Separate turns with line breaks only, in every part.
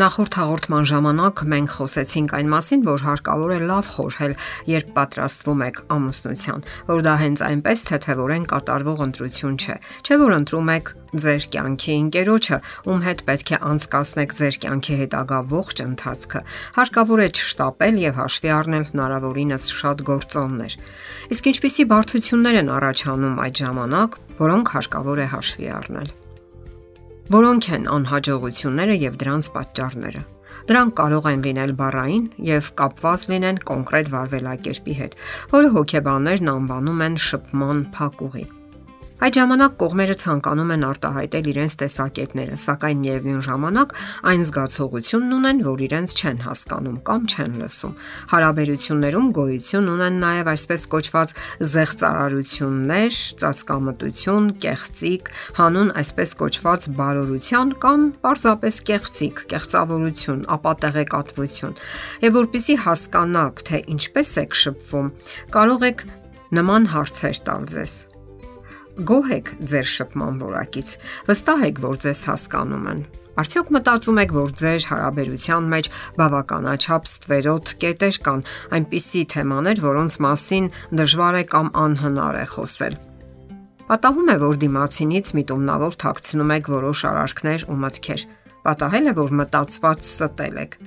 Նախորդ հաղորդման ժամանակ մենք խոսեցինք այն մասին, որ հարկավոր է լավ խորհել, երբ պատրաստվում եք ամուսնության, որ դա հենց այնպես թեթևորեն կատարվող ընտրություն չէ, չէ որ ընտրում եք ձեր կյանքի ընկերոջը, ում հետ պետք է անցկасնեք ձեր կյանքի հետագա ողջ ընթացքը։ Հարկավոր է չշտապել եւ հաշվի առնել հնարավորինս շատ գործոններ։ Իսկ ինչպիսի բարդություններ են առաջանում այդ ժամանակ, որոնք հարկավոր է հաշվի առնել։ Որոնք են անհաջողությունները եւ դրանց պատճառները։ Դրանք կարող են լինել բառային եւ կապված լինեն կոնկրետ վարվելակերպի հետ, որը հոգեբաններն անվանում են շփման փակուղի։ Այդ ժամանակ կողմերը ցանկանում են արտահայտել իրենց տեսակետները, սակայն միևնույն ժամանակ այն զգացողությունն ունեն, որ իրենց չեն հասկանում կամ չեն լսում։ Հարաբերություններում գոյություն ունեն նաև այսպես կոչված զեղծարարություններ, ծածկամտություն, կեղծիկ, հանուն այսպես կոչված բարորության կամ պարզապես կեղծիկ, կեղծավորություն, ապատեղեկատվություն։ Եվ որpիսի հասկանաք, թե ինչպես եք շփվում, կարող եք նման հարցեր տալ ձեզ Գոհ եք ձեր շփման որակից։ Վստահ եք, որ ձեզ հասկանում են։ Արդյոք մտածում եք, որ ձեր հարաբերության մեջ բավականաչափ ստվերոտ կետեր կան, այնպիսի թեմաներ, որոնց մասին դժվար է կամ անհնար է խոսել։ Պատահում է, որ դիմացինից միտումնավոր թաքցնում եք որոշ արարքներ ու մտքեր։ Պատահել է, որ մտածված ստել եք։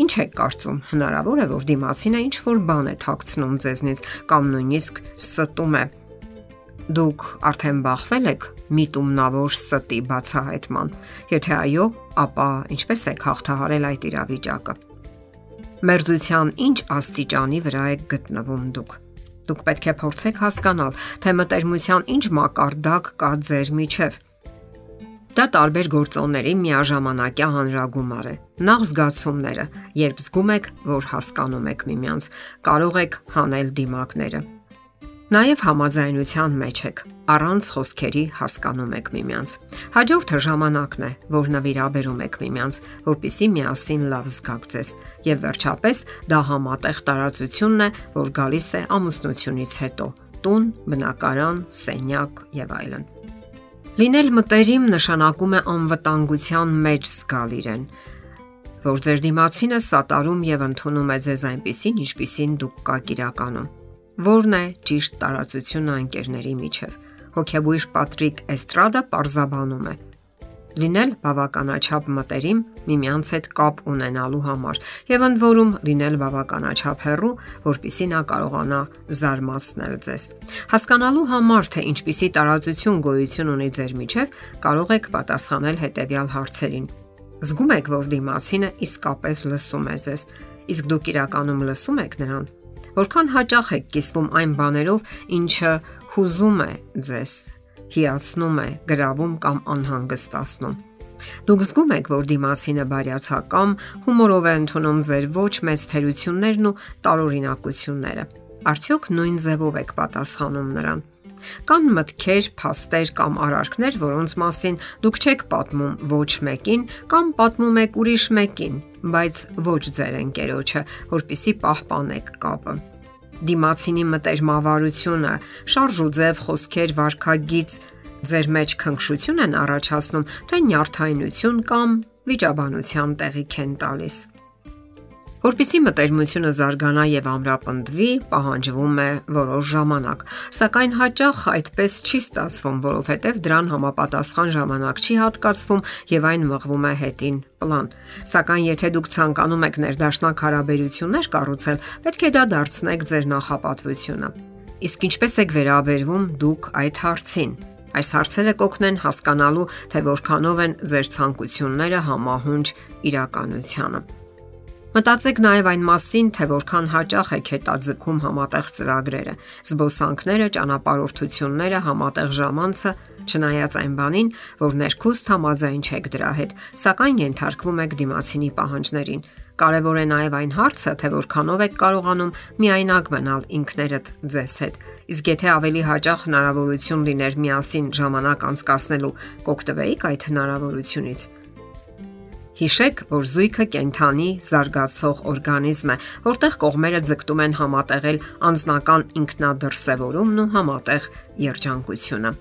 Ինչ եք կարծում, հնարավոր է, որ դիմացինը ինչ որ բան է թաքցնում ձեզնից կամ նույնիսկ ստում է Դուք արդեն բախվել եք միտումնավոր ստի բացահայտման։ Եթե այո, ապա ինչպես եք հաղթահարել այդ իրավիճակը։ Մերձության ինչ աստիճանի վրա եք գտնվում դուք։ Դուք պետք է փորձեք հասկանալ, թե մտերմության ինչ մակարդակ կա ձեր միջև։ Դա տարբեր գործոնների միաժամանակյա հանրագումար է։ Նախ զգացումները, երբ զգում եք, որ հասկանում եք միմյանց, կարող եք հանել դիմակները Նաև համաձայնության մեջ եք, առանց խոսքերի հասկանում եք միմյանց։ Հաջորդը ժամանակն է, որ նվիրաբերում եք միմյանց, որpիսի միասին լավ զգաք ձեզ։ Եվ վերջապես դա համատեղ տարածությունն է, որ գալիս է ամուսնությունից հետո՝ տուն, բնակարան, սենյակ եւ այլն։ Լինել մտերիմ նշանակում է անվտանգության մեջ զգալ իրեն, որ ձեր դիմացինը սատարում եւ ընդունում է ձեզ այնպիսին, ինչպիսին դուք կաք իրականում Որն է ճիշտ տարածությունը ընկերների միջև։ Հոգեբույժ Պատրիկ Էստրադա parзաբանում է. Լինել բավականաչափ մտերիմ միմյանց հետ կապ ունենալու համար եւ ընդ որում լինել բավականաչափ հեռու, որpիսի նա կարողանա զարմացնել ձեզ։ Հասկանալու համար թե ինչպիսի տարածություն գոյություն ունի ձեր միջև, կարող եք պատասխանել հետեւյալ հարցերին։ Զգում եք, որ դիմացինը իսկապես լսում է ձեզ, իսկ դուք իրականում լսում եք նրան։ Որքան հաճախ եք կիսվում այն բաներով, ինչը հուզում է ձեզ, հիացնում է, գրավում կամ անհանգստացնում։ Դուք զգում եք, որ դիմացինը բարյացակամ, հումորով է ընդունում ձեր ոչ մեծ թերություններն ու տարօրինակությունները։ Արդյոք նույն ձևով եք պատասխանում նրան։ Կան մտքեր, փաստեր կամ արարքներ, որոնց մասին դուք չեք պատմում ոչ մեկին կամ պատմում եք ուրիշ մեկին, բայց ոչ ձեր ընկերոջը, որpիսի պահպանեք կապը դիմացինի մտերմավարությունը, շարժուձև խոսքեր, վարքագից ձեր մեջ քնքշություն են առաջացնում, թե նյարդայնություն կամ վիճաբանության տեղիք են տալիս։ Որպիսի մտերմությունը զարգանա եւ ամրապնդվի, պահանջվում է որոշ ժամանակ, սակայն հաճախ այդպես չի ստացվում, որովհետեւ դրան համապատասխան ժամանակ չի հատկացվում եւ այն մղվում է հետին պլան։ Սակայն եթե դուք ցանկանում եք ներդաշնակ հարաբերություններ կառուցել, պետք է դա դարձնեք ձեր նախապատվությունը։ Իսկ ինչպես եք վերաբերվում դուք այդ հարցին։ Այս հարցերը կօգնեն հասկանալու, թե որքանով են ձեր ցանկությունները համահունչ իրականությանը։ Մտածեք նաև այն մասին, թե որքան հաճախ եք հետաձգում համատեղ ծրագրերը, զբոսանքները, ճանապարհորդությունները, համատեղ ժամանցը, չնայած այն բանին, որ ներքուստ համաձայն չեք դրա հետ, սակայն ենթարկվում եք դիմացինի պահանջներին։ Կարևոր է նաև այն հարցը, թե որքանով եք կարողանում միայնակ մնալ ինքներդ ձեզ հետ։ Իսկ եթե ավելի հաճախ հնարավորություն լիներ միասին ժամանակ անցկасնելու, կօգտվեիք այդ հնարավորությունից։ Հիշեք, որ զույգը կենթանի զարգացող օրգանիզմ է, որտեղ կողմերը ձգտում են համատեղել անձնական ինքնադրսևորումն ու համատեղ երջանկությունը։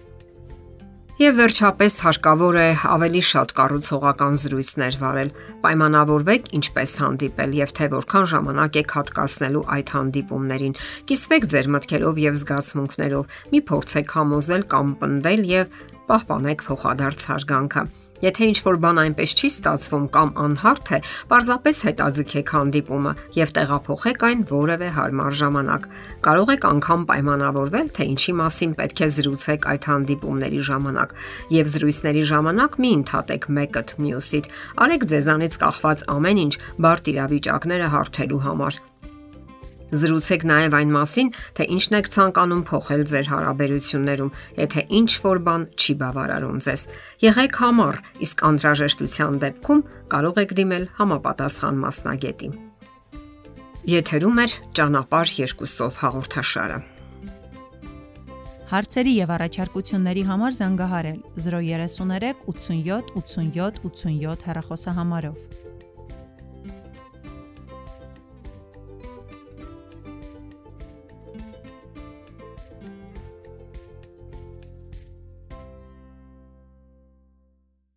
Եվ վերջապես հարկավոր է ավելի շատ կառուցողական զրույցներ վարել։ Պայմանավորվեք ինչպես հանդիպել եւ թե որքան ժամանակ եք հատկացնելու այդ հանդիպումներին։ Կիսվեք ձեր մտքերով եւ զգացմունքներով։ Մի փորձեք համոզել կամ պնդել եւ պահպանեք փոխադարձ հարգանքը։ Եթե ինչ որ բան այնպես չի ստացվում կամ անհարթ է, պարզապես հետաձգեք հանդիպումը եւ տեղափոխեք այն որևէ հարմար ժամանակ։ Կարող եք անգամ պայմանավորվել, թե ինչի մասին պետք է զրուցեք այդ հանդիպումների ժամանակ, եւ զրույցների ժամանակ մի ընդհատեք մեկըդ մյուսիդ։ Արեք ձեզանից կախված ամեն ինչ բարդ իրավիճակները հարթելու համար։ Զրուցեք նաև այն մասին, թե ինչն եք ցանկանում փոխել ձեր հարաբերություններում, եթե ինչ որ բան չի բավարարում ձեզ։ Եղեք համառ, իսկ անհրաժեշտության դեպքում կարող եք դիմել համապատասխան մասնագետի։ Եթերում է ճանապարհ երկուսով հաղորդաշարը։
Հարցերի եւ առաջարկությունների համար զանգահարել 033 87 87 87 հեռախոսահամարով։